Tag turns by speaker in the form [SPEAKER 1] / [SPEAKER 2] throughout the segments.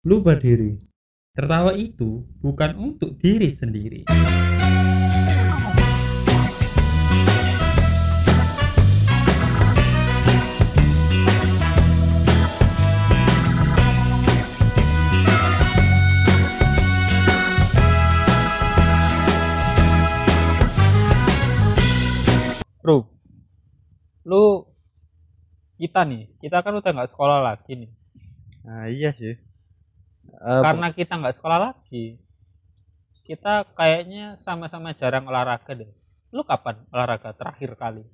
[SPEAKER 1] Lupa diri. Tertawa itu bukan untuk diri sendiri.
[SPEAKER 2] Bro, lu kita nih, kita kan udah nggak sekolah lagi nih.
[SPEAKER 3] Nah, iya sih. Eh,
[SPEAKER 2] Karena kita nggak sekolah lagi, kita kayaknya sama-sama jarang olahraga deh. Lu kapan olahraga terakhir kali?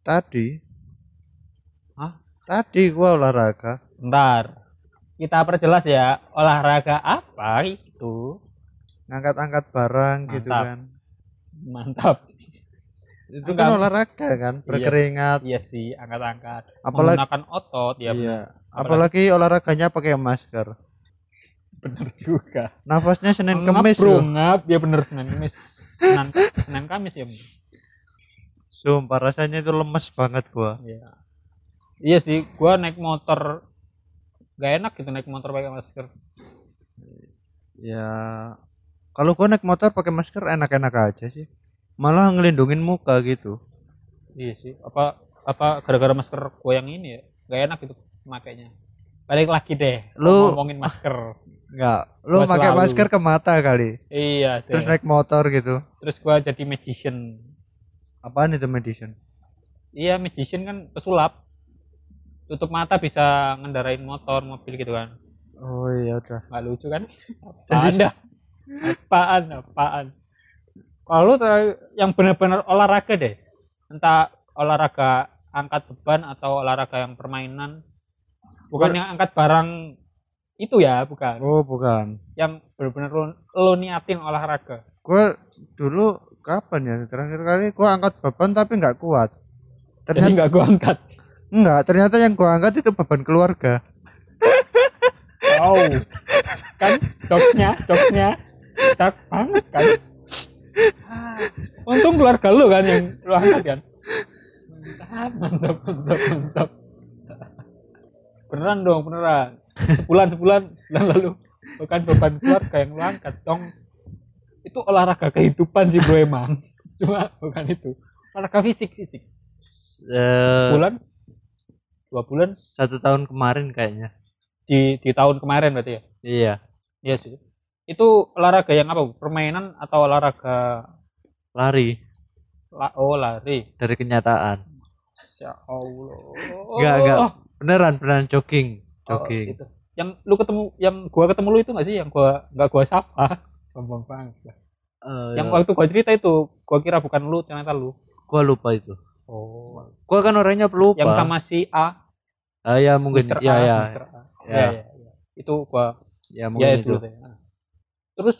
[SPEAKER 3] tadi.
[SPEAKER 2] Hah?
[SPEAKER 3] Tadi gua olahraga.
[SPEAKER 2] Bentar, kita perjelas ya, olahraga apa itu?
[SPEAKER 3] Ngangkat-angkat barang gitu
[SPEAKER 2] Mantap.
[SPEAKER 3] kan.
[SPEAKER 2] Mantap.
[SPEAKER 3] Itu
[SPEAKER 2] Enggak.
[SPEAKER 3] kan olahraga kan, berkeringat.
[SPEAKER 2] Iya sih, angkat-angkat.
[SPEAKER 3] Apalagi
[SPEAKER 2] Menggunakan otot ya.
[SPEAKER 3] iya.
[SPEAKER 2] benar.
[SPEAKER 3] Apalagi olahraganya pakai masker.
[SPEAKER 2] Bener juga.
[SPEAKER 3] Nafasnya Senin
[SPEAKER 2] Ngap,
[SPEAKER 3] Kemis
[SPEAKER 2] bro,
[SPEAKER 3] loh.
[SPEAKER 2] ngap. Ya bener Senin Kemis. Senin, Senin Kamis ya. bener.
[SPEAKER 3] Sumpah rasanya itu lemes banget gua.
[SPEAKER 2] Iya. Iya sih, gua naik motor gak enak gitu naik motor pakai masker.
[SPEAKER 3] Ya kalau gua naik motor pakai masker enak-enak aja sih. Malah ngelindungin muka gitu.
[SPEAKER 2] Iya sih. Apa apa gara-gara masker gua yang ini ya? Gak enak gitu makainya. Balik lagi deh.
[SPEAKER 3] Lu-
[SPEAKER 2] ngomongin masker.
[SPEAKER 3] Enggak, lu
[SPEAKER 2] Gua
[SPEAKER 3] pakai
[SPEAKER 2] selalu.
[SPEAKER 3] masker ke mata kali.
[SPEAKER 2] iya, deh.
[SPEAKER 3] Terus naik motor gitu.
[SPEAKER 2] Terus gua jadi magician.
[SPEAKER 3] Apaan itu medicine?
[SPEAKER 2] Iya, magician kan pesulap. Tutup mata bisa ngendarain motor, mobil gitu kan.
[SPEAKER 3] Oh iya udah.
[SPEAKER 2] Nggak lucu kan?
[SPEAKER 3] Jadi-
[SPEAKER 2] Apaan dah? Apaan, apaan? Kalau yang benar-benar olahraga deh. Entah olahraga angkat beban atau olahraga yang permainan. Bukan yang angkat barang itu ya, bukan.
[SPEAKER 3] Oh bukan.
[SPEAKER 2] Yang benar-benar lu, lu niatin olahraga.
[SPEAKER 3] Gua dulu kapan ya terakhir kali gua angkat beban tapi nggak kuat.
[SPEAKER 2] Jadi
[SPEAKER 3] Ternyata
[SPEAKER 2] nggak gua angkat.
[SPEAKER 3] enggak, ternyata yang gua angkat itu beban keluarga.
[SPEAKER 2] Wow. kan joknya, joknya. Tak banget kan. Ah, Untung keluarga lu kan yang lu angkat kan. Mantap, mantap, mantap, mantap. Beneran dong, beneran. Sebulan, sebulan, sebulan lalu. Bukan beban keluarga yang lu angkat dong. Itu olahraga kehidupan sih bro emang. Cuma bukan itu. Olahraga fisik, fisik.
[SPEAKER 3] Eh,
[SPEAKER 2] Bulan, dua bulan
[SPEAKER 3] satu tahun kemarin kayaknya.
[SPEAKER 2] di di tahun kemarin berarti ya.
[SPEAKER 3] Iya.
[SPEAKER 2] Iya sih. Itu olahraga yang apa? Permainan atau olahraga
[SPEAKER 3] Lari
[SPEAKER 2] la oh lari?
[SPEAKER 3] dari kenyataan.
[SPEAKER 2] Ya Allah.
[SPEAKER 3] Enggak, enggak. Beneran, beneran jogging.
[SPEAKER 2] Oh,
[SPEAKER 3] Jogging.
[SPEAKER 2] itu. Yang lu ketemu yang gua ketemu lu itu enggak sih yang gua enggak gua sapa? Sombong banget.
[SPEAKER 3] Eh,
[SPEAKER 2] Yang waktu gua cerita itu, gua kira bukan lu, ternyata lu.
[SPEAKER 3] gua lupa itu.
[SPEAKER 2] Oh.
[SPEAKER 3] Gua kan orangnya pelupa.
[SPEAKER 2] Yang sama si A,
[SPEAKER 3] Ah, ya mungkin.
[SPEAKER 2] Mr.
[SPEAKER 3] Ya
[SPEAKER 2] A,
[SPEAKER 3] ya.
[SPEAKER 2] Mr. A.
[SPEAKER 3] Ya.
[SPEAKER 2] Ya, ya, ya. Itu gua
[SPEAKER 3] Ya
[SPEAKER 2] ya
[SPEAKER 3] mungkin
[SPEAKER 2] itu.
[SPEAKER 3] itu.
[SPEAKER 2] deh. Nah. Terus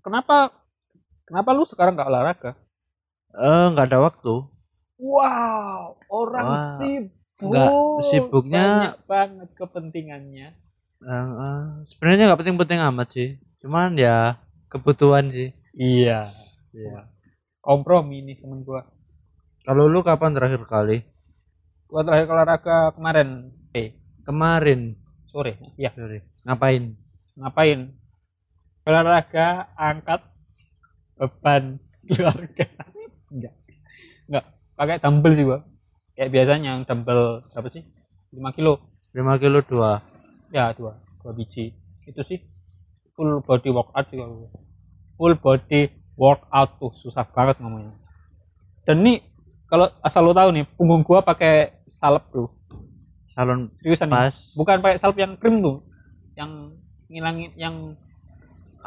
[SPEAKER 2] kenapa kenapa lu sekarang enggak olahraga?
[SPEAKER 3] Eh, enggak ada waktu.
[SPEAKER 2] Wow, orang
[SPEAKER 3] Wah,
[SPEAKER 2] sibuk.
[SPEAKER 3] Nggak, sibuknya-
[SPEAKER 2] banyak banget kepentingannya.
[SPEAKER 3] Eh, eh, sebenarnya nggak penting-penting amat sih. Cuman ya kebutuhan sih.
[SPEAKER 2] Iya.
[SPEAKER 3] Iya.
[SPEAKER 2] Kompromi nih temen gua.
[SPEAKER 3] Kalau lu kapan terakhir kali?
[SPEAKER 2] Gua terakhir olahraga kemarin. Eh,
[SPEAKER 3] Kemarin.
[SPEAKER 2] sore. Iya.
[SPEAKER 3] Sorry. Ngapain?
[SPEAKER 2] Ngapain? Olahraga angkat beban keluarga. Enggak. Enggak. Pakai dumbbell sih gua. Kayak biasanya yang dumbbell berapa sih? 5 kilo.
[SPEAKER 3] 5 kilo 2.
[SPEAKER 2] Ya, dua. Dua biji. Itu sih full body workout gua. Full body workout tuh susah banget ngomongnya. Dan nih kalau asal lo tahu nih, punggung gua pakai salep bro.
[SPEAKER 3] Salon
[SPEAKER 2] Seriusan nih.
[SPEAKER 3] pas.
[SPEAKER 2] Bukan pakai salep yang krim tuh. Yang ngilangin yang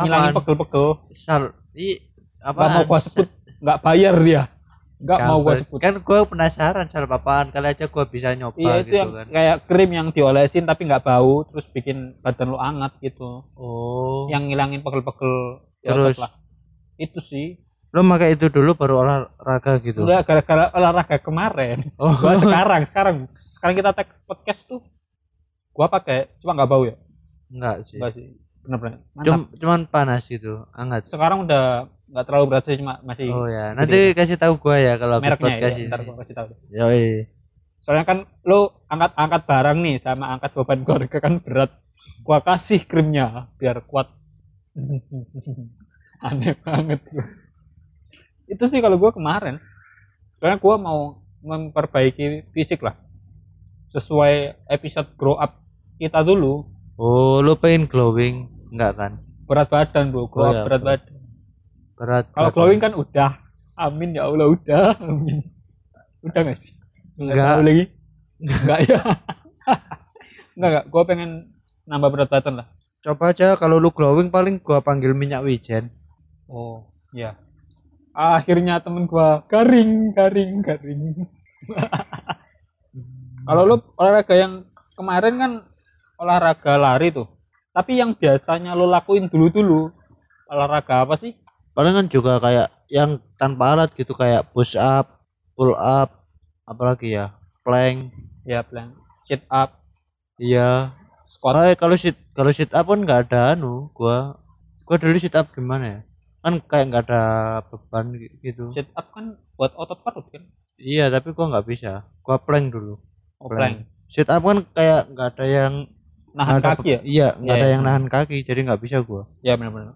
[SPEAKER 2] ngilangin pegel-pegel.
[SPEAKER 3] Sal i
[SPEAKER 2] Gak mau
[SPEAKER 3] apa?
[SPEAKER 2] gua sebut, nggak bayar dia. Nggak mau gua sebut.
[SPEAKER 3] Kan gua penasaran salep apaan kali aja gua bisa nyoba
[SPEAKER 2] Iya itu
[SPEAKER 3] gitu
[SPEAKER 2] yang
[SPEAKER 3] kan.
[SPEAKER 2] kayak krim yang diolesin tapi nggak bau, terus bikin badan lu hangat gitu.
[SPEAKER 3] Oh.
[SPEAKER 2] Yang ngilangin pegel-pegel. ya
[SPEAKER 3] Terus?
[SPEAKER 2] lah. Itu sih.
[SPEAKER 3] Lu pakai itu dulu baru olahraga gitu.
[SPEAKER 2] Enggak gara-gara olahraga kemarin.
[SPEAKER 3] Oh.
[SPEAKER 2] Gua sekarang, sekarang, sekarang kita tag podcast tuh. Gua pakai, cuma nggak bau ya.
[SPEAKER 3] Enggak sih.
[SPEAKER 2] Enggak sih.
[SPEAKER 3] Cum, cuman panas gitu, hangat.
[SPEAKER 2] Sekarang udah nggak terlalu berat sih, cuma masih
[SPEAKER 3] Oh ya, nanti kasih tahu gua ya kalau
[SPEAKER 2] mereknya ya.
[SPEAKER 3] ini.
[SPEAKER 2] Ntar gua kasih tahu.
[SPEAKER 3] Yoi.
[SPEAKER 2] Soalnya kan lu angkat-angkat barang nih sama angkat beban keluarga kan berat. gua kasih krimnya biar kuat aneh banget gua. itu sih kalau gua kemarin karena gua mau memperbaiki fisik lah sesuai episode grow up kita dulu
[SPEAKER 3] Oh, lu pengen glowing? Enggak kan?
[SPEAKER 2] berat badan bro grow
[SPEAKER 3] Oh
[SPEAKER 2] up
[SPEAKER 3] iya,
[SPEAKER 2] berat
[SPEAKER 3] berat.
[SPEAKER 2] badan
[SPEAKER 3] Berat.
[SPEAKER 2] kalau glowing kan udah amin ya Allah udah amin udah nggak sih Nggak
[SPEAKER 3] Nggak.
[SPEAKER 2] tahu lagi enggak ya enggak enggak gua pengen nambah berat badan lah
[SPEAKER 3] Coba aja kalau lu glowing paling gua panggil minyak wijen.
[SPEAKER 2] Oh, ya. Akhirnya temen gua garing, garing, garing. Kalau lu olahraga yang kemarin kan olahraga lari tuh. Tapi yang biasanya lu lakuin dulu-dulu olahraga apa sih?
[SPEAKER 3] Paling kan juga kayak yang tanpa alat gitu kayak push up, pull up, apalagi ya, plank.
[SPEAKER 2] Ya, plank, sit up,
[SPEAKER 3] Iya.
[SPEAKER 2] squat.
[SPEAKER 3] Kayak kalau sit kalau sit up kan nggak ada anu, gua gua dulu sit up gimana ya? Kan kayak nggak ada beban gi- gitu.
[SPEAKER 2] Sit up kan buat otot perut kan?
[SPEAKER 3] Iya, tapi gua nggak bisa. Gua plank dulu.
[SPEAKER 2] Oh,
[SPEAKER 3] Plank.
[SPEAKER 2] plank.
[SPEAKER 3] Sit up kan kayak nggak ada yang
[SPEAKER 2] Nahan
[SPEAKER 3] ada
[SPEAKER 2] kaki ya?
[SPEAKER 3] Iya, nggak
[SPEAKER 2] Iya,
[SPEAKER 3] ada
[SPEAKER 2] iya.
[SPEAKER 3] yang nahan kaki, jadi nggak bisa gua.
[SPEAKER 2] Ya benar-benar.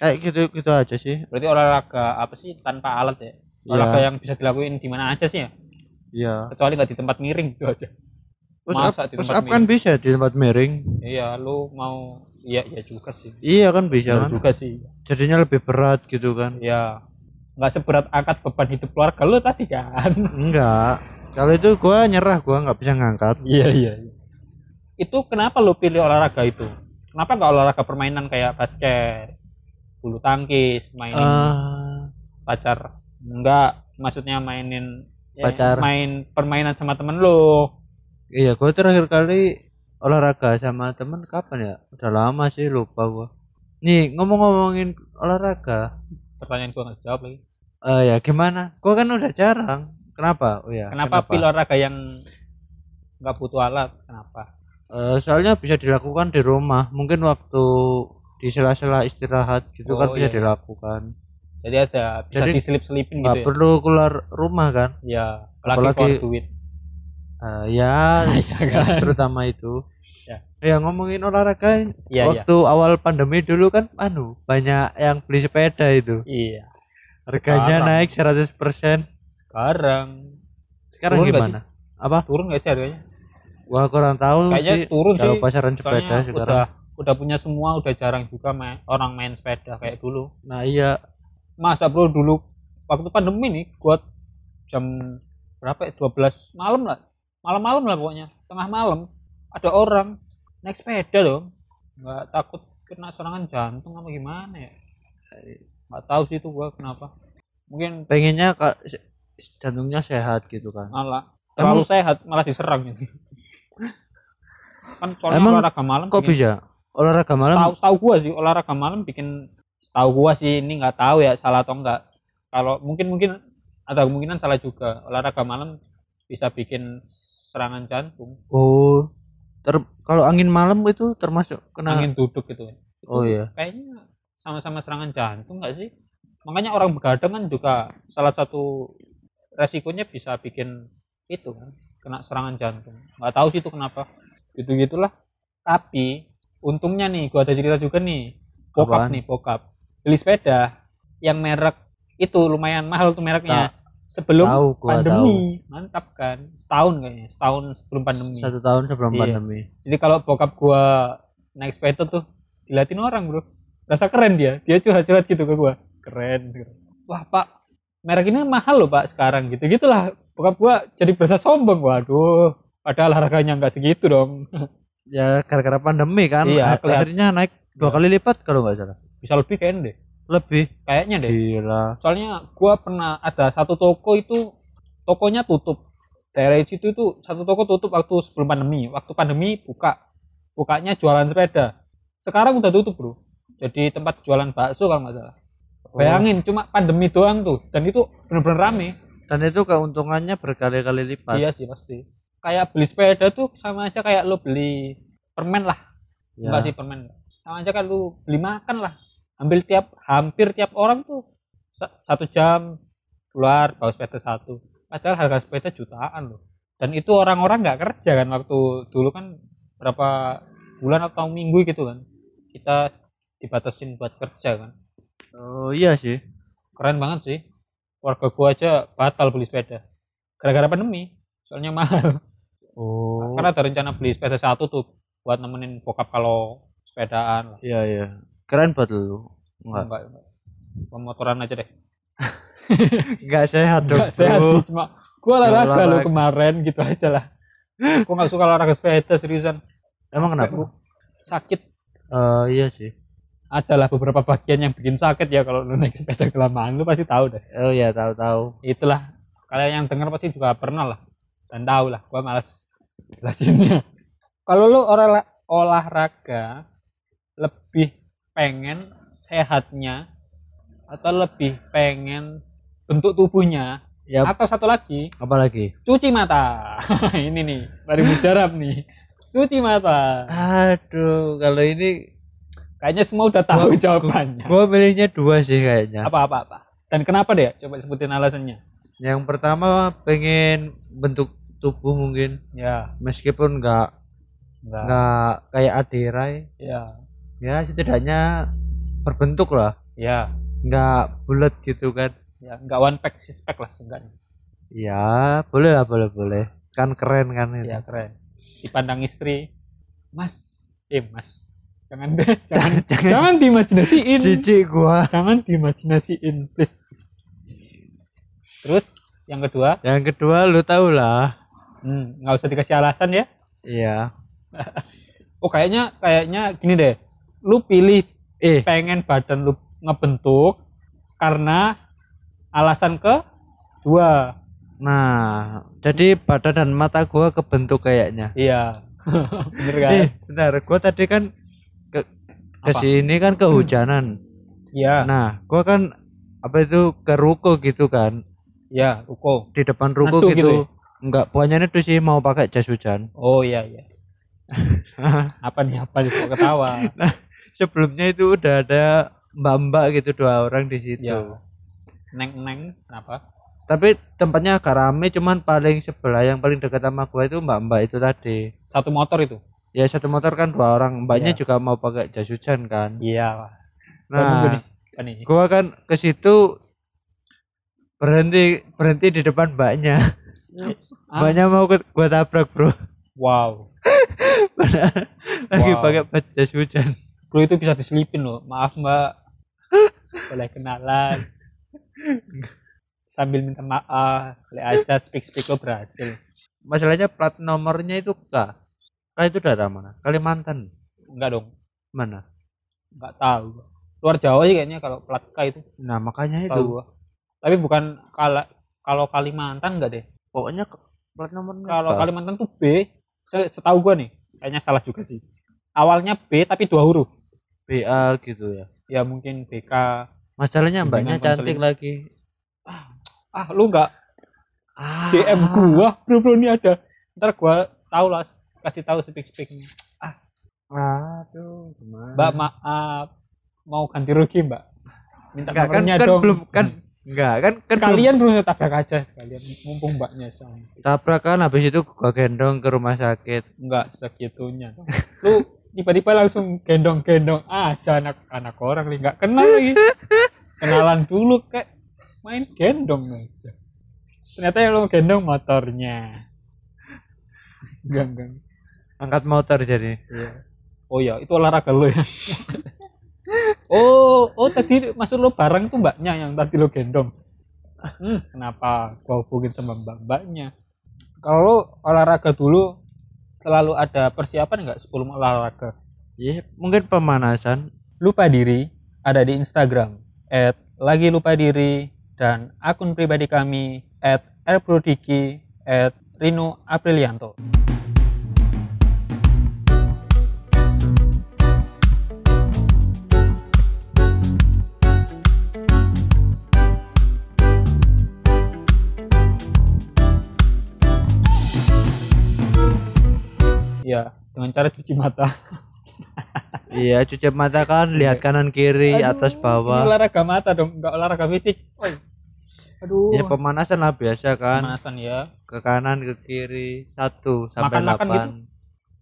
[SPEAKER 3] Kayak gitu gitu aja sih.
[SPEAKER 2] Berarti olahraga apa sih tanpa alat ya? Olahraga
[SPEAKER 3] Iya.
[SPEAKER 2] yang bisa dilakuin di mana aja sih ya?
[SPEAKER 3] Iya.
[SPEAKER 2] Kecuali nggak di tempat miring itu aja.
[SPEAKER 3] Push up,
[SPEAKER 2] di
[SPEAKER 3] push up kan bisa di tempat miring.
[SPEAKER 2] Iya, lu mau iya iya juga sih.
[SPEAKER 3] Iya kan bisa
[SPEAKER 2] Benar
[SPEAKER 3] kan.
[SPEAKER 2] juga sih.
[SPEAKER 3] Jadinya lebih berat gitu kan.
[SPEAKER 2] Ya, nggak seberat angkat beban hidup keluarga lu tadi kan?
[SPEAKER 3] Enggak. Kalau itu gua nyerah, gua nggak bisa ngangkat.
[SPEAKER 2] Iya iya. iya. Itu kenapa lu pilih olahraga itu? Kenapa nggak olahraga permainan kayak basket, bulu tangkis, mainin
[SPEAKER 3] Ah,
[SPEAKER 2] pacar? Enggak, maksudnya mainin ya,
[SPEAKER 3] Pacar.
[SPEAKER 2] main permainan sama temen lu.
[SPEAKER 3] iya, gua terakhir kali olahraga sama temen kapan ya? Udah lama sih lupa gua. Nih ngomong-ngomongin olahraga,
[SPEAKER 2] Pertanyaan gua nggak jawab lagi.
[SPEAKER 3] eh ya gimana? Gua kan udah jarang. Kenapa? Oh ya.
[SPEAKER 2] Kenapa, pilih olahraga yang nggak butuh alat? Kenapa?
[SPEAKER 3] Eh, soalnya bisa dilakukan di rumah. Mungkin waktu di sela-sela istirahat gitu kan
[SPEAKER 2] Oh,
[SPEAKER 3] bisa
[SPEAKER 2] iya.
[SPEAKER 3] dilakukan.
[SPEAKER 2] Jadi ada bisa
[SPEAKER 3] Jadi,
[SPEAKER 2] diselip-selipin gitu ya?
[SPEAKER 3] perlu keluar rumah kan?
[SPEAKER 2] Ya,
[SPEAKER 3] Apalagi-
[SPEAKER 2] apalagi duit.
[SPEAKER 3] Eh, ya,
[SPEAKER 2] Iya kan?
[SPEAKER 3] terutama itu.
[SPEAKER 2] Ya.
[SPEAKER 3] Ya ngomongin olahraga
[SPEAKER 2] iya.
[SPEAKER 3] waktu awal pandemi dulu kan anu banyak yang beli sepeda itu.
[SPEAKER 2] Iya.
[SPEAKER 3] Harganya
[SPEAKER 2] Sekarang.
[SPEAKER 3] naik 100%.
[SPEAKER 2] Sekarang
[SPEAKER 3] Sekarang
[SPEAKER 2] Turun
[SPEAKER 3] gimana? Apa?
[SPEAKER 2] turun nggak sih harganya?
[SPEAKER 3] Gua kurang tahu
[SPEAKER 2] Kayaknya
[SPEAKER 3] sih
[SPEAKER 2] turun
[SPEAKER 3] kalau
[SPEAKER 2] sih.
[SPEAKER 3] pasaran sepeda sekarang.
[SPEAKER 2] udah udah punya semua, udah jarang juga main, orang main sepeda kayak dulu.
[SPEAKER 3] Nah, iya.
[SPEAKER 2] Masa bro dulu waktu pandemi nih, gua jam berapa ya? 12 malam lah. Malam-malam lah pokoknya, tengah malam ada orang naik sepeda dong. Nggak takut kena serangan jantung apa gimana ya? Nggak tahu sih itu gua kenapa. Mungkin
[SPEAKER 3] Pengennya kak jantungnya sehat gitu kan.
[SPEAKER 2] malah terlalu sehat malah diserang gitu. kan soalnya
[SPEAKER 3] Emang
[SPEAKER 2] olahraga malam
[SPEAKER 3] Kok
[SPEAKER 2] bikin-
[SPEAKER 3] bisa? Olahraga malam?
[SPEAKER 2] Setahu setahu gua sih olahraga malam bikin setahu gua sih ini nggak tahu ya salah atau enggak kalau mungkin mungkin ada kemungkinan salah juga. Olahraga malam bisa bikin serangan jantung.
[SPEAKER 3] Oh, ter kalau angin malam itu termasuk kena
[SPEAKER 2] angin duduk gitu. Itu
[SPEAKER 3] Oh, iya.
[SPEAKER 2] kayaknya sama-sama serangan jantung nggak sih? Makanya orang begadang kan juga salah satu resikonya bisa bikin itu kan kena serangan jantung. Nggak tahu sih itu kenapa. Gitu gitulah tapi untungnya nih gua ada cerita juga nih. Bokap
[SPEAKER 3] Apaan?
[SPEAKER 2] nih bokap. Beli sepeda yang merek itu lumayan mahal tuh mereknya. Sebelum
[SPEAKER 3] tahu
[SPEAKER 2] pandemi. mantap kan? Setahun kayaknya setahun sebelum pandemi.
[SPEAKER 3] Satu tahun sebelum
[SPEAKER 2] Iya.
[SPEAKER 3] pandemi.
[SPEAKER 2] jadi kalau bokap gua naik sepeda tuh diliatin orang bro. Rasa keren dia. Dia curhat-curhat gitu ke gua. Keren keren. wah pak. Merek ini mahal loh pak sekarang. Gitu gitulah. Bokap gua jadi berasa sombong. Waduh. Padahal harganya nggak segitu dong
[SPEAKER 3] Ya gara-gara pandemi kan.
[SPEAKER 2] Iya,
[SPEAKER 3] akhirnya naik dua
[SPEAKER 2] Iya.
[SPEAKER 3] kali lipat kalau nggak salah.
[SPEAKER 2] bisa lebih kayaknya deh
[SPEAKER 3] Lebih.
[SPEAKER 2] kayaknya deh
[SPEAKER 3] Gila.
[SPEAKER 2] soalnya gua pernah ada satu toko itu tokonya tutup daerah situ itu satu toko tutup waktu sebelum pandemi waktu pandemi buka bukanya jualan sepeda sekarang udah tutup bro jadi tempat jualan bakso kalau nggak salah
[SPEAKER 3] Oh.
[SPEAKER 2] bayangin cuma pandemi doang tuh dan itu bener-bener rame
[SPEAKER 3] Dan itu keuntungannya berkali-kali lipat.
[SPEAKER 2] iya sih pasti kayak beli sepeda tuh sama aja kayak lo beli permen lah.
[SPEAKER 3] Ya.
[SPEAKER 2] enggak sih permen. Sama aja kan lu beli makan lah. Ambil tiap hampir tiap orang tuh sa- satu jam keluar bawa sepeda satu. Padahal harga sepeda jutaan loh. Dan itu orang-orang nggak kerja kan waktu dulu kan berapa bulan atau minggu gitu kan. Kita dibatasin buat kerja kan.
[SPEAKER 3] Oh iya sih.
[SPEAKER 2] keren banget sih. Keluarga gua aja batal beli sepeda. Gara-gara pandemi soalnya mahal
[SPEAKER 3] Oh.
[SPEAKER 2] karena ada rencana beli sepeda satu tuh buat nemenin bokap kalau sepedaan
[SPEAKER 3] Iya iya. Keren buat lu. Enggak.
[SPEAKER 2] enggak, enggak. pemotoran aja deh
[SPEAKER 3] Enggak sehat dong.
[SPEAKER 2] enggak sehat sih cuma gua olahraga
[SPEAKER 3] Olahraga.
[SPEAKER 2] kemarin gitu aja lah gua nggak suka olahraga sepeda seriusan
[SPEAKER 3] Emang kenapa?
[SPEAKER 2] sakit
[SPEAKER 3] Eh iya sih.
[SPEAKER 2] adalah beberapa bagian yang bikin sakit ya kalau lu naik sepeda kelamaan lu pasti tahu deh
[SPEAKER 3] Oh iya tahu-tahu.
[SPEAKER 2] itulah kalian yang dengar pasti juga pernah lah dan tahu lah gua malas jelasinnya. Kalau lu olah olahraga lebih pengen sehatnya atau lebih pengen bentuk tubuhnya?
[SPEAKER 3] Ya
[SPEAKER 2] atau satu lagi?
[SPEAKER 3] Apa lagi?
[SPEAKER 2] cuci mata. Ini nih baru mujarab nih. Cuci mata.
[SPEAKER 3] Aduh, kalau ini
[SPEAKER 2] kayaknya semua udah tahu jawabannya.
[SPEAKER 3] gua milihnya dua sih kayaknya.
[SPEAKER 2] apa apa apa? Dan kenapa deh? Coba sebutin alasannya.
[SPEAKER 3] Yang pertama pengen bentuk tubuh mungkin.
[SPEAKER 2] Ya.
[SPEAKER 3] Meskipun enggak
[SPEAKER 2] enggak
[SPEAKER 3] enggak kayak Adirai.
[SPEAKER 2] Ya.
[SPEAKER 3] Ya setidaknya berbentuk lah.
[SPEAKER 2] Ya.
[SPEAKER 3] Enggak bulat gitu kan.
[SPEAKER 2] Ya enggak one pack six pack lah seenggaknya.
[SPEAKER 3] Ya boleh lah boleh boleh. Kan keren kan itu
[SPEAKER 2] ya keren. Dipandang istri mas eh mas jangan deh jangan. jangan diimajinasiin.
[SPEAKER 3] Cici gua.
[SPEAKER 2] Jangan diimajinasiin please. Terus yang kedua?
[SPEAKER 3] Yang kedua lu tau lah
[SPEAKER 2] hmm, nggak usah dikasih alasan ya.
[SPEAKER 3] Iya.
[SPEAKER 2] Oh kayaknya kayaknya gini deh. Lu pilih
[SPEAKER 3] eh.
[SPEAKER 2] pengen badan lu ngebentuk karena alasan ke dua.
[SPEAKER 3] Nah jadi badan dan mata gua kebentuk kayaknya.
[SPEAKER 2] Iya. Bener kan?
[SPEAKER 3] Eh bentar. Gua tadi kan ke ke
[SPEAKER 2] Apa?
[SPEAKER 3] sini kan kehujanan.
[SPEAKER 2] Iya.
[SPEAKER 3] Nah gua kan apa itu ke ruko gitu kan.
[SPEAKER 2] Iya ruko.
[SPEAKER 3] Di depan ruko gitu,
[SPEAKER 2] gitu ya?
[SPEAKER 3] Enggak puanyanya tuh sih mau pakai jas hujan.
[SPEAKER 2] Oh iya iya. Apa nih apa nih kok ketawa?
[SPEAKER 3] Sebelumnya itu udah ada mbak-mbak gitu dua orang di situ.
[SPEAKER 2] Iya. neng neng kenapa
[SPEAKER 3] tapi tempatnya agak rame cuman paling sebelah yang paling dekat sama gua itu mbak-mbak itu tadi.
[SPEAKER 2] Satu motor itu?
[SPEAKER 3] Ya satu motor kan dua orang. Mbaknya
[SPEAKER 2] Iya.
[SPEAKER 3] juga mau pakai jas hujan kan.
[SPEAKER 2] Iya. Nah
[SPEAKER 3] nah gua kan ke situ berhenti berhenti di depan mbaknya
[SPEAKER 2] Ah,
[SPEAKER 3] mbaknya mau ke, gua tabrak bro.
[SPEAKER 2] Wow.
[SPEAKER 3] Padahal lagi
[SPEAKER 2] Wow.
[SPEAKER 3] pakai baju jas hujan.
[SPEAKER 2] Bro itu bisa diselipin loh. Maaf mbak. Boleh kenalan. Sambil minta maaf. Boleh aja speak speak lo berhasil.
[SPEAKER 3] Masalahnya plat nomornya itu K K itu daerah mana? Kalimantan.
[SPEAKER 2] Enggak dong.
[SPEAKER 3] Mana?
[SPEAKER 2] Enggak tahu. Luar Jawa sih kayaknya kalau plat K itu.
[SPEAKER 3] Nah makanya itu.
[SPEAKER 2] tahu tapi bukan kala kalau Kalimantan enggak deh
[SPEAKER 3] pokoknya plat nomornya.
[SPEAKER 2] Kalau
[SPEAKER 3] K.
[SPEAKER 2] Kalimantan tuh B Se- setahu gua nih kayaknya salah juga sih. Awalnya B tapi dua huruf.
[SPEAKER 3] BA gitu ya.
[SPEAKER 2] Ya mungkin BK
[SPEAKER 3] masalahnya mbaknya cantik
[SPEAKER 2] konseling.
[SPEAKER 3] lagi.
[SPEAKER 2] Ah lu enggak
[SPEAKER 3] ah.
[SPEAKER 2] DM gua bro bro ini ada. Ntar gua tahu lah kasih tahu speak speaknya
[SPEAKER 3] aduh gimana?
[SPEAKER 2] Mbak maaf. Mau ganti rugi mbak? Minta
[SPEAKER 3] kan,
[SPEAKER 2] nomornya
[SPEAKER 3] kan
[SPEAKER 2] dong.
[SPEAKER 3] belum kan enggak kan kan
[SPEAKER 2] sekalian bro tabrak aja sekalian. Mumpung mbaknya sama
[SPEAKER 3] belum tabrakan habis itu gua gendong ke rumah sakit.
[SPEAKER 2] Enggak segitunya lu tiba-tiba langsung gendong-gendong aja anak anak orang nih nggak kenal lagi. Kenalan dulu kayak main gendong aja. Ternyata yang lu gendong motornya. Enggak enggak.
[SPEAKER 3] Angkat motor jadi.
[SPEAKER 2] Iya. oh ya itu olahraga lo ya oh oh tadi maksud lo bareng tuh mbaknya yang tadi lo gendong? Hmm, kenapa gua hubungin sama mbak mbaknya kalau lo olahraga dulu selalu ada persiapan nggak sebelum olahraga?
[SPEAKER 3] Ya mungkin pemanasan.
[SPEAKER 2] Lupa diri ada di Instagram at lagi lupa diri dan akun pribadi kami at @rprodiki at Rino Aprilianto dengan cara cuci mata.
[SPEAKER 3] Iya cuci mata kan lihat kanan kiri
[SPEAKER 2] Aduh,
[SPEAKER 3] atas bawah.
[SPEAKER 2] olahraga mata dong nggak olahraga fisik. Oi. aduh.
[SPEAKER 3] Ya pemanasan lah biasa kan.
[SPEAKER 2] Pemanasan ya.
[SPEAKER 3] Ke kanan ke kiri satu sampai delapan.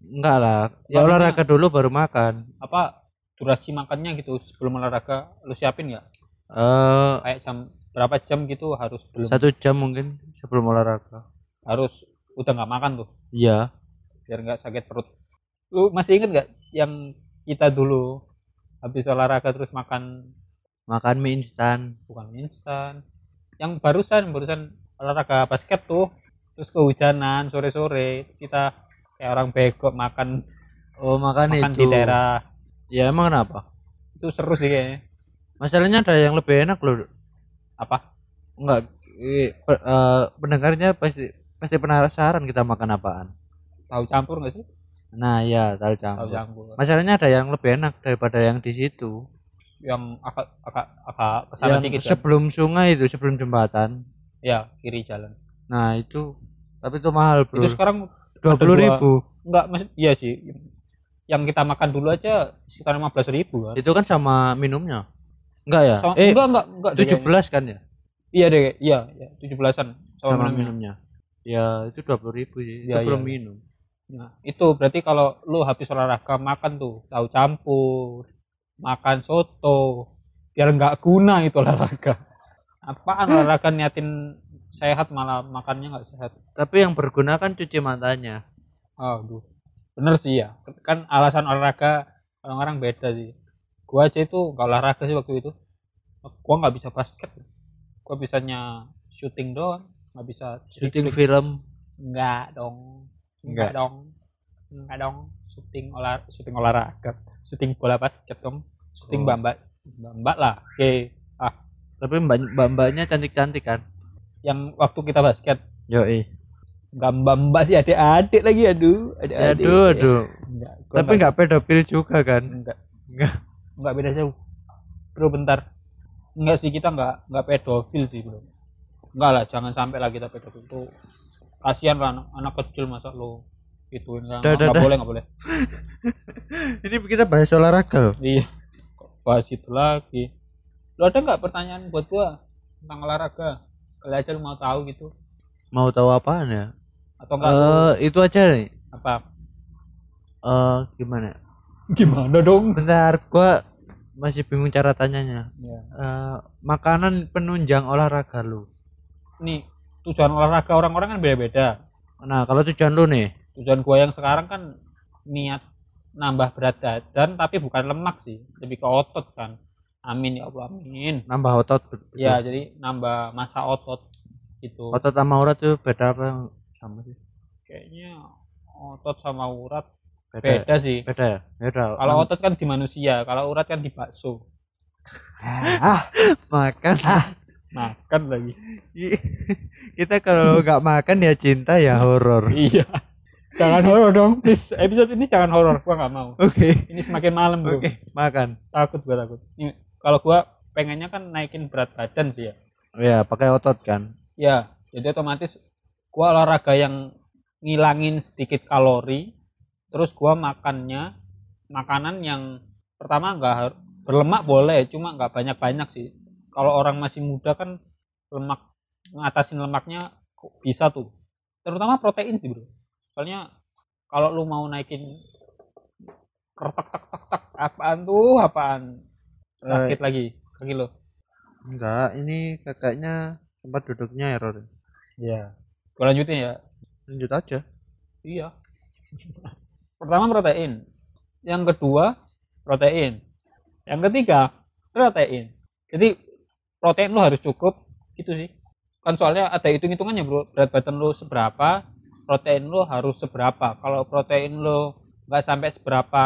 [SPEAKER 3] enggak lah. Ya
[SPEAKER 2] Makanya-
[SPEAKER 3] olahraga dulu baru makan.
[SPEAKER 2] Apa durasi makannya gitu sebelum olahraga lu siapin nggak?
[SPEAKER 3] Eh
[SPEAKER 2] kayak jam berapa jam gitu harus belum?
[SPEAKER 3] satu jam mungkin sebelum olahraga.
[SPEAKER 2] Harus udah nggak makan tuh?
[SPEAKER 3] Iya
[SPEAKER 2] biar nggak sakit perut. Lu masih inget nggak yang kita dulu habis olahraga terus makan?
[SPEAKER 3] Makan mie instan.
[SPEAKER 2] Bukan mie instan. Yang barusan barusan olahraga basket tuh. Terus kehujanan sore sore kita kayak orang bego makan
[SPEAKER 3] oh makan,
[SPEAKER 2] makan
[SPEAKER 3] itu.
[SPEAKER 2] di daerah.
[SPEAKER 3] Ya emang kenapa?
[SPEAKER 2] Itu seru sih kayaknya.
[SPEAKER 3] Masalahnya ada yang lebih enak loh
[SPEAKER 2] apa?
[SPEAKER 3] Enggak eh, pendengarnya pasti pasti penasaran kita makan apaan
[SPEAKER 2] tahu campur nggak sih?
[SPEAKER 3] Nah ya tahu
[SPEAKER 2] tahu
[SPEAKER 3] campur.
[SPEAKER 2] Campur
[SPEAKER 3] masalahnya ada yang lebih enak daripada yang di situ.
[SPEAKER 2] Yang agak agak agak ke sana
[SPEAKER 3] yang
[SPEAKER 2] dikit kan?
[SPEAKER 3] sebelum sungai itu sebelum jembatan.
[SPEAKER 2] Ya kiri jalan.
[SPEAKER 3] Nah itu tapi itu mahal bro.
[SPEAKER 2] Itu sekarang
[SPEAKER 3] dua puluh ribu.
[SPEAKER 2] Enggak maksud iya sih. Yang kita makan dulu aja sekitar 15.000 ribu kan?
[SPEAKER 3] Itu kan sama minumnya? Enggak ya?
[SPEAKER 2] Sama-
[SPEAKER 3] eh
[SPEAKER 2] enggak enggak enggak
[SPEAKER 3] tujuh belas kan ya?
[SPEAKER 2] Iya deh iya iya. tujuh belasan sama,
[SPEAKER 3] sama
[SPEAKER 2] minumnya.
[SPEAKER 3] minumnya. Ya itu dua puluh ribu sih. Itu
[SPEAKER 2] Iya,
[SPEAKER 3] belum
[SPEAKER 2] iya.
[SPEAKER 3] minum
[SPEAKER 2] Nah, itu berarti kalau lu habis olahraga makan tuh tahu campur, makan soto, biar nggak guna itu olahraga. Apaan olahraga niatin sehat malah makannya nggak sehat.
[SPEAKER 3] tapi yang berguna kan cuci matanya
[SPEAKER 2] Aduh, bener sih ya. Kan alasan olahraga orang-orang beda sih. Gua aja itu nggak olahraga sih waktu itu. Gua nggak bisa basket. Gua bisanya syuting doang, nggak bisa
[SPEAKER 3] syuting film
[SPEAKER 2] Enggak dong.
[SPEAKER 3] Enggak.
[SPEAKER 2] Enggak dong. Enggak dong. Syuting olah syuting olahraga. Syuting bola basket dong. Syuting
[SPEAKER 3] Oh.
[SPEAKER 2] bamba bamba lah. Oke. Ah,
[SPEAKER 3] tapi mbak mbak mbaknya cantik cantik kan
[SPEAKER 2] yang waktu kita basket
[SPEAKER 3] yoi
[SPEAKER 2] enggak mbak sih adik-adik lagi aduh. Adik-adik.
[SPEAKER 3] aduh aduh
[SPEAKER 2] Enggak.
[SPEAKER 3] tapi nggak pedofil juga kan
[SPEAKER 2] enggak.
[SPEAKER 3] Enggak.
[SPEAKER 2] Enggak beda jauh. Bro bentar. Enggak sih kita enggak enggak pedofil sih, Bro. Enggak lah, jangan sampai lah kita pedofil tuh. Kasihan lah anak, anak kecil masa lo ituin kan.
[SPEAKER 3] Dah.
[SPEAKER 2] boleh, enggak boleh.
[SPEAKER 3] ini kita bahas olahraga loh
[SPEAKER 2] Iya. Kok bahas itu lagi. Lu ada nggak pertanyaan buat gua tentang olahraga? Kali aja lu mau tahu gitu.
[SPEAKER 3] mau tahu apaan ya
[SPEAKER 2] Atau enggak
[SPEAKER 3] eh
[SPEAKER 2] lu
[SPEAKER 3] itu aja nih
[SPEAKER 2] apa?
[SPEAKER 3] eh gimana
[SPEAKER 2] Gimana dong?
[SPEAKER 3] bentar gua masih bingung cara tanyanya
[SPEAKER 2] Ya.
[SPEAKER 3] Eh makanan penunjang olahraga lu
[SPEAKER 2] Nih, tujuan olahraga orang-orang kan beda-beda.
[SPEAKER 3] nah kalau tujuan lu nih
[SPEAKER 2] Tujuan gua yang sekarang kan niat nambah berat badan tapi bukan lemak sih, lebih ke otot kan. Amin ya Allah, amin.
[SPEAKER 3] nambah otot betul.
[SPEAKER 2] Ya, jadi nambah masa otot gitu.
[SPEAKER 3] otot sama urat tuh beda apa sama sih
[SPEAKER 2] Kayaknya otot sama urat
[SPEAKER 3] beda
[SPEAKER 2] beda sih.
[SPEAKER 3] beda ya beda
[SPEAKER 2] Kalau otot kan di manusia, kalau urat kan di bakso.
[SPEAKER 3] ah makan
[SPEAKER 2] Makan lagi.
[SPEAKER 3] kita kalau nggak makan ya cinta ya horor
[SPEAKER 2] iya. Jangan horor dong, please. Episode ini jangan horor, gua nggak mau.
[SPEAKER 3] oke
[SPEAKER 2] Ini semakin malam, Bro.
[SPEAKER 3] oke makan
[SPEAKER 2] Takut gua takut. Ini kalau gua pengennya kan naikin berat badan sih ya.
[SPEAKER 3] ya pakai otot kan
[SPEAKER 2] Ya, jadi otomatis gua olahraga yang ngilangin sedikit kalori, terus gua makannya makanan yang pertama nggak berlemak boleh, cuma nggak banyak-banyak sih. Kalau orang masih muda kan lemak ngatasin lemaknya kok bisa tuh. Terutama protein sih, Bro. Soalnya kalau lu mau naikin kertak tak tak tak apaan tuh apaan sakit lagi kaki lo
[SPEAKER 3] enggak ini kakaknya tempat duduknya error
[SPEAKER 2] Iya. Gua lanjutin ya.
[SPEAKER 3] lanjut aja
[SPEAKER 2] Iya. Pertama protein. Yang kedua protein. Yang ketiga protein. Jadi protein lu harus cukup gitu sih. Kan soalnya ada hitung-hitungannya bro. Berat badan lu seberapa, protein lu harus seberapa. Kalau protein lu nggak sampai seberapa,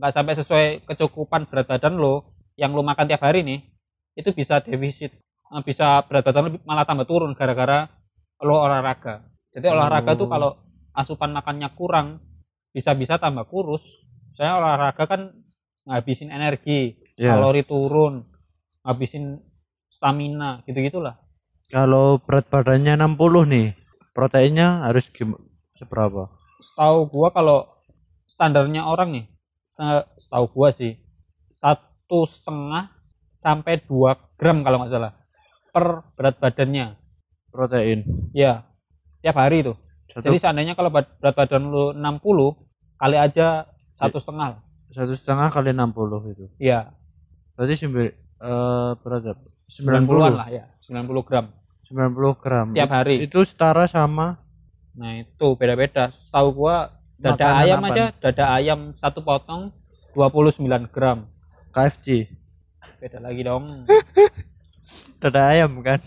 [SPEAKER 2] nggak sampai sesuai kecukupan berat badan lu, yang lu makan tiap hari nih, itu bisa defisit. Eh, Bisa berat badan lu malah tambah turun gara-gara lu olahraga. Jadi olahraga tuh
[SPEAKER 3] Oh.
[SPEAKER 2] kalau asupan makannya kurang bisa-bisa tambah kurus. Saya olahraga kan ngabisin energi,
[SPEAKER 3] ya
[SPEAKER 2] kalori turun, ngabisin stamina, gitu-gitulah.
[SPEAKER 3] kalau berat badannya 60 nih proteinnya harus seberapa
[SPEAKER 2] Setahu gua kalau standarnya orang nih, se- setahu gua sih satu setengah sampai 2 gram kalau nggak salah per berat badannya.
[SPEAKER 3] protein
[SPEAKER 2] Ya, tiap hari tuh.
[SPEAKER 3] satu
[SPEAKER 2] Jadi seandainya kalau berat badan lu 60, kali aja satu setengah lah.
[SPEAKER 3] satu setengah kali 60 itu
[SPEAKER 2] iya
[SPEAKER 3] berarti sembil eh berapa
[SPEAKER 2] 90-an lah ya. 90 gram.
[SPEAKER 3] 90 gram.
[SPEAKER 2] Tiap hari.
[SPEAKER 3] Itu setara sama?
[SPEAKER 2] Nah itu beda-beda. Tahu gua dada
[SPEAKER 3] Makanan
[SPEAKER 2] ayam
[SPEAKER 3] apaan?
[SPEAKER 2] aja dada ayam satu potong 29 gram.
[SPEAKER 3] KFC
[SPEAKER 2] beda lagi dong.
[SPEAKER 3] Dada ayam kan?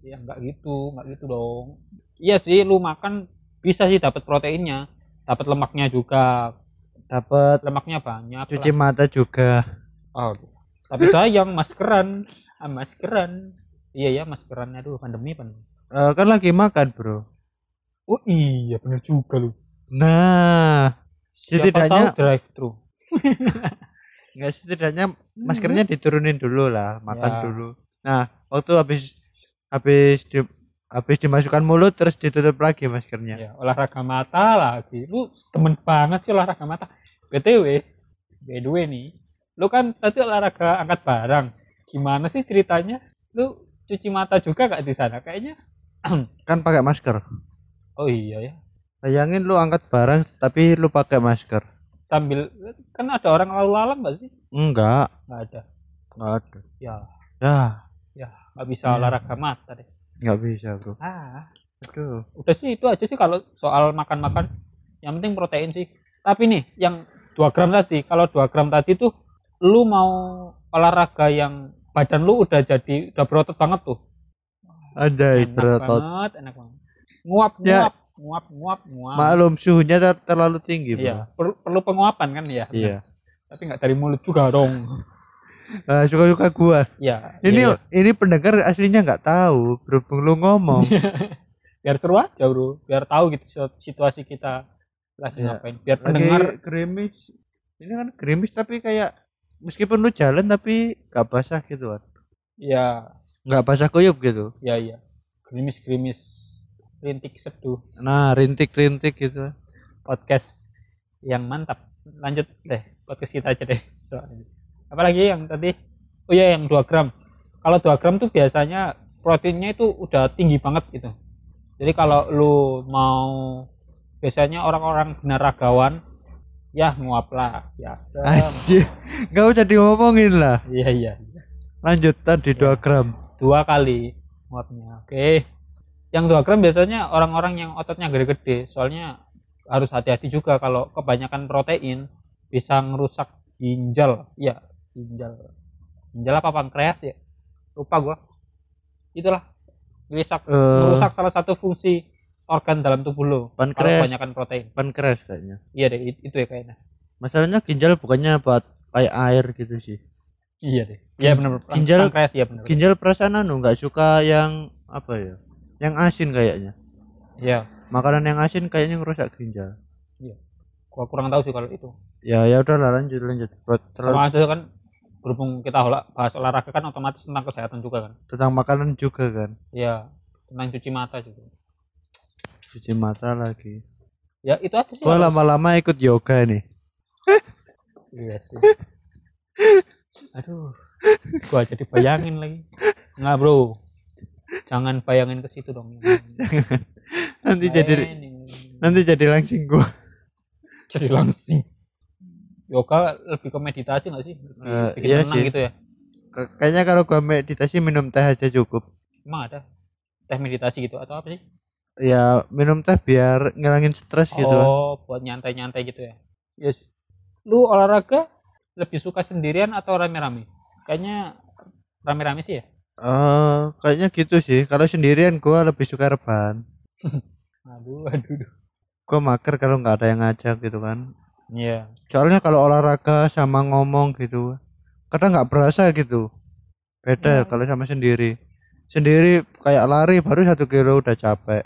[SPEAKER 2] Ya nggak gitu nggak gitu dong. Iya sih lu makan bisa sih dapat proteinnya dapat lemaknya juga.
[SPEAKER 3] Dapat
[SPEAKER 2] lemaknya banyak
[SPEAKER 3] cuci
[SPEAKER 2] lah.
[SPEAKER 3] mata juga.
[SPEAKER 2] Oh, tapi sayang maskeran ah, maskeran. Iya ya maskeran aduh pandemi pandemi.
[SPEAKER 3] Eh, kan lagi makan bro.
[SPEAKER 2] Oh iya bener juga lu.
[SPEAKER 3] Nah
[SPEAKER 2] Siapa
[SPEAKER 3] Setidaknya-
[SPEAKER 2] drive thru
[SPEAKER 3] nggak setidaknya maskernya diturunin dulu lah makan
[SPEAKER 2] Ya.
[SPEAKER 3] dulu. Nah waktu habis habis di, habis dimasukkan mulut terus ditutup lagi maskernya.
[SPEAKER 2] Ya olahraga mata lagi. Lu temen banget sih olahraga mata. Btw by the way nih. Lu kan tadi olahraga angkat barang gimana sih ceritanya? Lu cuci mata juga gak di sana? Kayaknya
[SPEAKER 3] kan pakai masker.
[SPEAKER 2] Oh iya ya.
[SPEAKER 3] Bayangin lu angkat barang tapi lu pakai masker.
[SPEAKER 2] Sambil kan ada orang lalu lalang gak sih?
[SPEAKER 3] Enggak.
[SPEAKER 2] Nggak ada.
[SPEAKER 3] Enggak ada.
[SPEAKER 2] Ya.
[SPEAKER 3] Ya
[SPEAKER 2] nggak bisa
[SPEAKER 3] Ya.
[SPEAKER 2] olahraga mata deh.
[SPEAKER 3] Nggak bisa bro.
[SPEAKER 2] Ah.
[SPEAKER 3] Aduh.
[SPEAKER 2] Udah sih itu aja sih kalau soal makan makan yang penting protein sih. Tapi nih yang 2 gram tadi. Kalau 2 gram tadi tuh lu mau olahraga yang badan lu udah jadi udah berotot banget tuh.
[SPEAKER 3] Ada
[SPEAKER 2] enak
[SPEAKER 3] berotot.
[SPEAKER 2] banget enak banget. Nguap
[SPEAKER 3] Ya.
[SPEAKER 2] nguap nguap nguap nguap.
[SPEAKER 3] Maklum suhunya ter- terlalu tinggi
[SPEAKER 2] iya perlu, perlu penguapan kan ya
[SPEAKER 3] iya.
[SPEAKER 2] Tapi nggak dari mulut juga dong.
[SPEAKER 3] Nah suka suka gua.
[SPEAKER 2] Ya
[SPEAKER 3] ini
[SPEAKER 2] iya, iya.
[SPEAKER 3] ini pendengar aslinya nggak tahu berhubung lu ngomong.
[SPEAKER 2] Biar seru aja bro. Biar tahu gitu situ- situasi kita lagi
[SPEAKER 3] Iya.
[SPEAKER 2] ngapain. Biar pendengar
[SPEAKER 3] lagi gerimis ini kan gerimis tapi kayak meskipun lu jalan tapi gak basah gitu kan
[SPEAKER 2] ya.
[SPEAKER 3] Nggak basah kuyup gitu?
[SPEAKER 2] Ya iya gerimis gerimis rintik seduh.
[SPEAKER 3] Nah rintik rintik gitu.
[SPEAKER 2] Podcast yang mantap. Lanjut deh podcast kita aja deh apalagi yang tadi? Oh iya yang 2 gram. Kalau 2 gram tuh biasanya proteinnya itu udah tinggi banget gitu. Jadi kalau lu mau biasanya orang-orang binaragawan ya nguap lah biasa
[SPEAKER 3] anjir. Nggak usah diomongin lah.
[SPEAKER 2] Iya iya.
[SPEAKER 3] Lanjut tadi 2 gram.
[SPEAKER 2] Dua kali nguapnya. Oke. Yang 2 gram biasanya orang-orang yang ototnya gede-gede. Soalnya harus hati-hati juga kalau kebanyakan protein bisa ngerusak ginjal. Iya ginjal. Ginjal apa pankreas ya? Lupa gua. Itulah. Merusak
[SPEAKER 3] Eh.
[SPEAKER 2] merusak salah satu fungsi organ dalam tubuh lo.
[SPEAKER 3] Pankreas.
[SPEAKER 2] kebanyakan protein.
[SPEAKER 3] Pankreas kayaknya.
[SPEAKER 2] Iya deh it- itu ya kayaknya.
[SPEAKER 3] Masalahnya ginjal bukannya buat kayak air gitu sih.
[SPEAKER 2] Iya deh. Iya benar
[SPEAKER 3] Ginjal-
[SPEAKER 2] pankreas iya benar
[SPEAKER 3] ginjal perasaan anu nggak suka yang apa ya yang asin kayaknya.
[SPEAKER 2] Iya.
[SPEAKER 3] Makanan yang asin kayaknya ngerusak ginjal.
[SPEAKER 2] Gua kurang tahu sih kalau itu.
[SPEAKER 3] Ya ya udahlah lanjut lanjut. Buat terlalu
[SPEAKER 2] sama aja kan berhubung kita olah- bahas olahraga kan otomatis tentang kesehatan juga kan.
[SPEAKER 3] Tentang makanan juga kan.
[SPEAKER 2] Iya. Tentang cuci mata juga
[SPEAKER 3] cuci mata lagi.
[SPEAKER 2] Ya itu aja sih.
[SPEAKER 3] Gua lama-lama ikut yoga nih
[SPEAKER 2] iya sih. Aduh. Gua jadi bayangin lagi. Nggak bro. Jangan bayangin ke situ dong.
[SPEAKER 3] Nanti jadi nanti jadi langsing gua.
[SPEAKER 2] Jadi langsing. Yoga lebih ke meditasi nggak sih? Bikin
[SPEAKER 3] iya
[SPEAKER 2] tenang
[SPEAKER 3] sih.
[SPEAKER 2] gitu ya?
[SPEAKER 3] Kayaknya kalau gua meditasi minum teh aja cukup.
[SPEAKER 2] Emang ada teh meditasi gitu atau apa sih
[SPEAKER 3] ya minum teh biar ngilangin stres gitu
[SPEAKER 2] Oh, buat nyantai-nyantai gitu ya. Yes. Lu olahraga lebih suka sendirian atau rame-rame? Kayaknya rame-rame sih ya.
[SPEAKER 3] Eh, kayaknya gitu sih kalau sendirian gua lebih suka rebahan
[SPEAKER 2] Aduh, aduh. aduh.
[SPEAKER 3] gua mager kalau nggak ada yang ngajak gitu kan
[SPEAKER 2] Iya.
[SPEAKER 3] soalnya kalau olahraga sama ngomong gitu kadang nggak berasa gitu beda
[SPEAKER 2] Ya.
[SPEAKER 3] kalau sama sendiri sendiri kayak lari baru satu kilo udah capek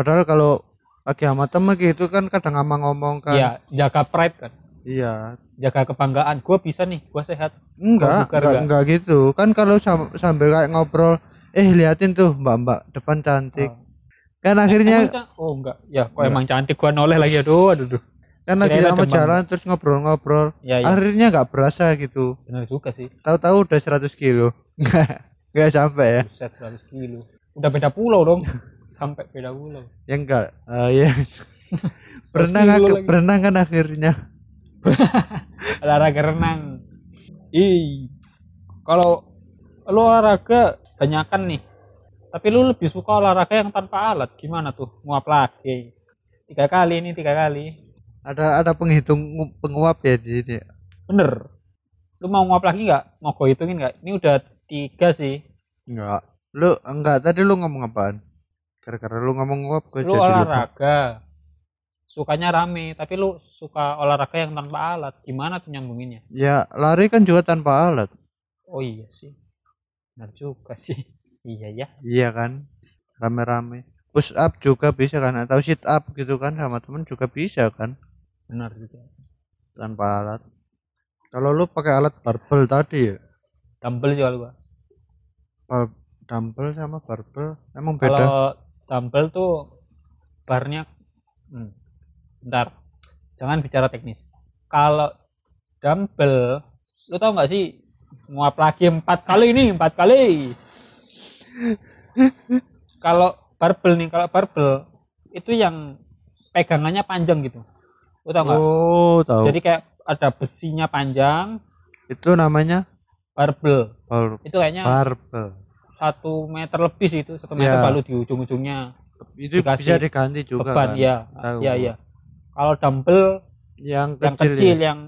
[SPEAKER 3] padahal kalau lagi sama temen gitu kan kadang sama ngomong kan
[SPEAKER 2] Iya, jaga pride kan.
[SPEAKER 3] iya
[SPEAKER 2] Jaga kebanggaan. Gua bisa nih, gua sehat.
[SPEAKER 3] enggak enggak
[SPEAKER 2] enggak.
[SPEAKER 3] enggak gitu kan kalau sam- sambil kayak ngobrol eh liatin tuh mbak-mbak depan cantik
[SPEAKER 2] Oh.
[SPEAKER 3] kan akhirnya
[SPEAKER 2] Emang can- oh enggak. Ya, kok
[SPEAKER 3] Enggak.
[SPEAKER 2] emang cantik gua noleh lagi aduh, aduh. aduh.
[SPEAKER 3] kan lagi sama
[SPEAKER 2] demam.
[SPEAKER 3] jalan terus ngobrol-ngobrol
[SPEAKER 2] Ya, ya.
[SPEAKER 3] akhirnya nggak berasa gitu
[SPEAKER 2] Benar juga sih.
[SPEAKER 3] tahu-tahu udah 100 kilo nggak sampai ya
[SPEAKER 2] Buset 100 kilo. Udah beda pulau dong. Sampai beda pulau.
[SPEAKER 3] ya enggak Eh, ya. Berenang
[SPEAKER 2] Terus dulu
[SPEAKER 3] ak-
[SPEAKER 2] lagi.
[SPEAKER 3] berenang kan akhirnya.
[SPEAKER 2] Olahraga renang. Ih kalau lu olahraga banyakan nih. Tapi lu lebih suka olahraga yang tanpa alat gimana tuh? Nguap lagi. Tiga kali ini tiga kali.
[SPEAKER 3] Ada ada penghitung ngu- penguap ya di sini.
[SPEAKER 2] Bener. Lu mau nguap lagi nggak? Mau gue hitungin nggak? Ini udah tiga sih.
[SPEAKER 3] Enggak lu enggak tadi lu ngomong apaan gara-gara lu ngomong gue
[SPEAKER 2] lu
[SPEAKER 3] jadi lupa.
[SPEAKER 2] olahraga. Sukanya rame tapi lu suka olahraga yang tanpa alat. Gimana tuh nyambunginnya?
[SPEAKER 3] Ya lari kan juga tanpa alat.
[SPEAKER 2] Oh iya sih. Benar juga sih. Iya ya.
[SPEAKER 3] Iya kan? Rame-rame. Push up juga bisa kan? Atau sit up gitu kan? Sama temen juga bisa kan?
[SPEAKER 2] Benar juga.
[SPEAKER 3] Tanpa alat. Kalau lu pakai alat barbel tadi ya?
[SPEAKER 2] Dumbbell gua.
[SPEAKER 3] Bar- dumbbell sama barbel. Emang beda?
[SPEAKER 2] kalau dumbbell tuh barnya hmm, bentar. Jangan bicara teknis. Kalau dumbbell lu tau nggak sih nguap lagi empat kali ini empat kali. Kalau barbel nih kalau barbel itu yang pegangannya panjang gitu. Lu tau nggak?
[SPEAKER 3] Oh tahu
[SPEAKER 2] jadi kayak ada besinya panjang.
[SPEAKER 3] Itu namanya?
[SPEAKER 2] Barbel
[SPEAKER 3] bar-
[SPEAKER 2] itu kayaknya
[SPEAKER 3] barbel
[SPEAKER 2] satu meter lebih sih itu satu meter
[SPEAKER 3] Ya.
[SPEAKER 2] baru di ujung-ujungnya.
[SPEAKER 3] Itu
[SPEAKER 2] Dikasih
[SPEAKER 3] bisa diganti juga
[SPEAKER 2] beban
[SPEAKER 3] kan?
[SPEAKER 2] ya.
[SPEAKER 3] Tahu.
[SPEAKER 2] Ya ya. Kalau dumbbell
[SPEAKER 3] yang
[SPEAKER 2] yang
[SPEAKER 3] kecil,
[SPEAKER 2] kecil
[SPEAKER 3] ya?
[SPEAKER 2] yang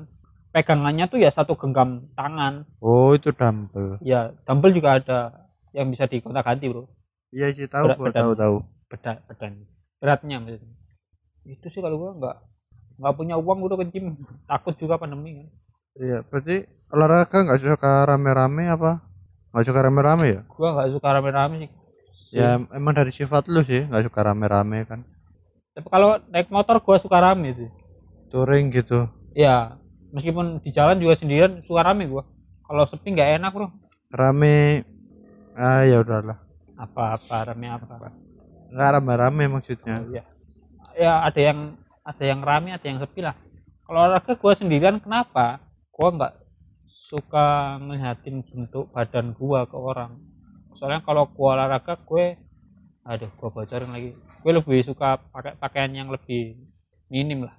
[SPEAKER 2] pegangannya tuh ya satu genggam tangan.
[SPEAKER 3] Oh itu dumbbell.
[SPEAKER 2] Ya dumbbell juga ada yang bisa dikontak ganti bro.
[SPEAKER 3] Iya sih tahu
[SPEAKER 2] Berat
[SPEAKER 3] gua
[SPEAKER 2] badan.
[SPEAKER 3] tahu tahu.
[SPEAKER 2] Bedan bedan. Beratnya maksudnya. Itu sih kalau gua nggak nggak punya uang udah ke gym takut juga pandemi kan.
[SPEAKER 3] Iya berarti olahraga nggak suka rame-rame apa nggak suka rame-rame ya?
[SPEAKER 2] Gua nggak suka rame-rame sih.
[SPEAKER 3] Ya emang dari sifat lu sih nggak suka rame-rame kan.
[SPEAKER 2] Tapi kalau naik motor gua suka rame sih.
[SPEAKER 3] Touring gitu.
[SPEAKER 2] Ya meskipun di jalan juga sendirian suka rame gua. Kalau sepi nggak enak bro.
[SPEAKER 3] Rame ah ya udahlah.
[SPEAKER 2] Apa-apa rame apa?
[SPEAKER 3] Nggak rame-rame maksudnya.
[SPEAKER 2] Ya ya ada yang ada yang rame ada yang sepi lah. Kalau olahraga gua sendirian kenapa? Gua nggak suka ngeliatin bentuk badan gua ke orang. Soalnya kalau gua olahraga gue aduh gua bocorin lagi. Gue lebih suka pakai pakaian yang lebih minim lah.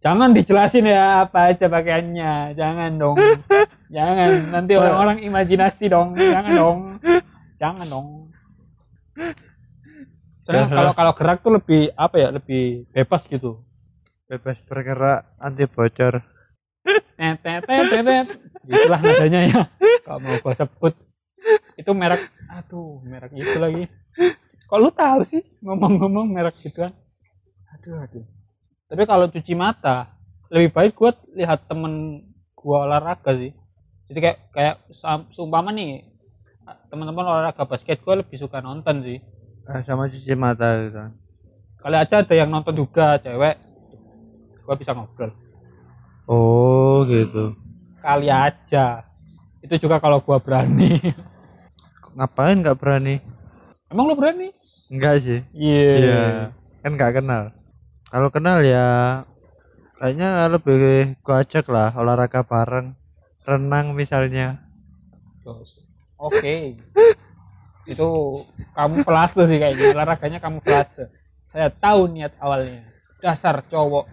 [SPEAKER 2] Jangan dijelasin ya apa aja pakaiannya. Jangan dong. Jangan. Nanti orang-orang imajinasi dong. Jangan dong. Jangan dong. Soalnya kalau kalau gerak tuh lebih apa ya lebih bebas gitu.
[SPEAKER 3] Bebas bergerak anti bocor
[SPEAKER 2] gitulah nadanya ya. Kalau mau gua sebut itu merek aduh merek itu lagi. Kok lu tahu sih ngomong-ngomong merek gitu kan aduh aduh. Tapi kalau cuci mata lebih baik gua lihat temen gua olahraga sih. Jadi kayak kayak seumpama nih teman-teman olahraga basket gua lebih suka nonton sih.
[SPEAKER 3] Ah, sama cuci mata gitu. Kan
[SPEAKER 2] kali aja ada yang nonton juga cewek gua bisa ngobrol.
[SPEAKER 3] Oh gitu
[SPEAKER 2] kali aja. Itu juga kalau gua berani.
[SPEAKER 3] Ngapain nggak berani?
[SPEAKER 2] Emang lu berani?
[SPEAKER 3] Enggak sih.
[SPEAKER 2] Iya.
[SPEAKER 3] Iya. Kan nggak kenal. Kalau kenal ya kayaknya lebih gua ajak lah olahraga bareng. Renang misalnya.
[SPEAKER 2] Oke. Itu kamu flase sih kayaknya olahraganya kamu flase saya tahu niat awalnya. Dasar cowok.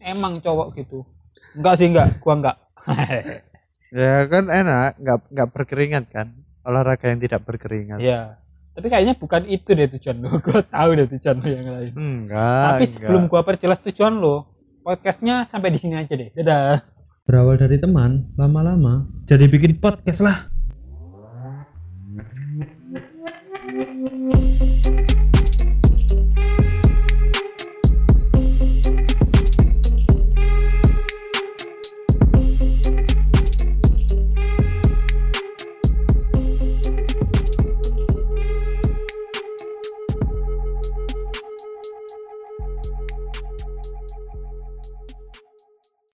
[SPEAKER 2] Emang cowok gitu. Enggak sih enggak gua enggak
[SPEAKER 3] ya kan enak nggak nggak berkeringat kan olahraga yang tidak berkeringat
[SPEAKER 2] Iya. Tapi kayaknya bukan itu deh tujuan lo. Gue tahu deh tujuan lo yang lain.
[SPEAKER 3] enggak
[SPEAKER 2] Tapi sebelum gua perjelas tujuan lo, podcastnya sampai di sini aja deh. Dadah.
[SPEAKER 1] Berawal dari teman, lama-lama jadi bikin podcast lah.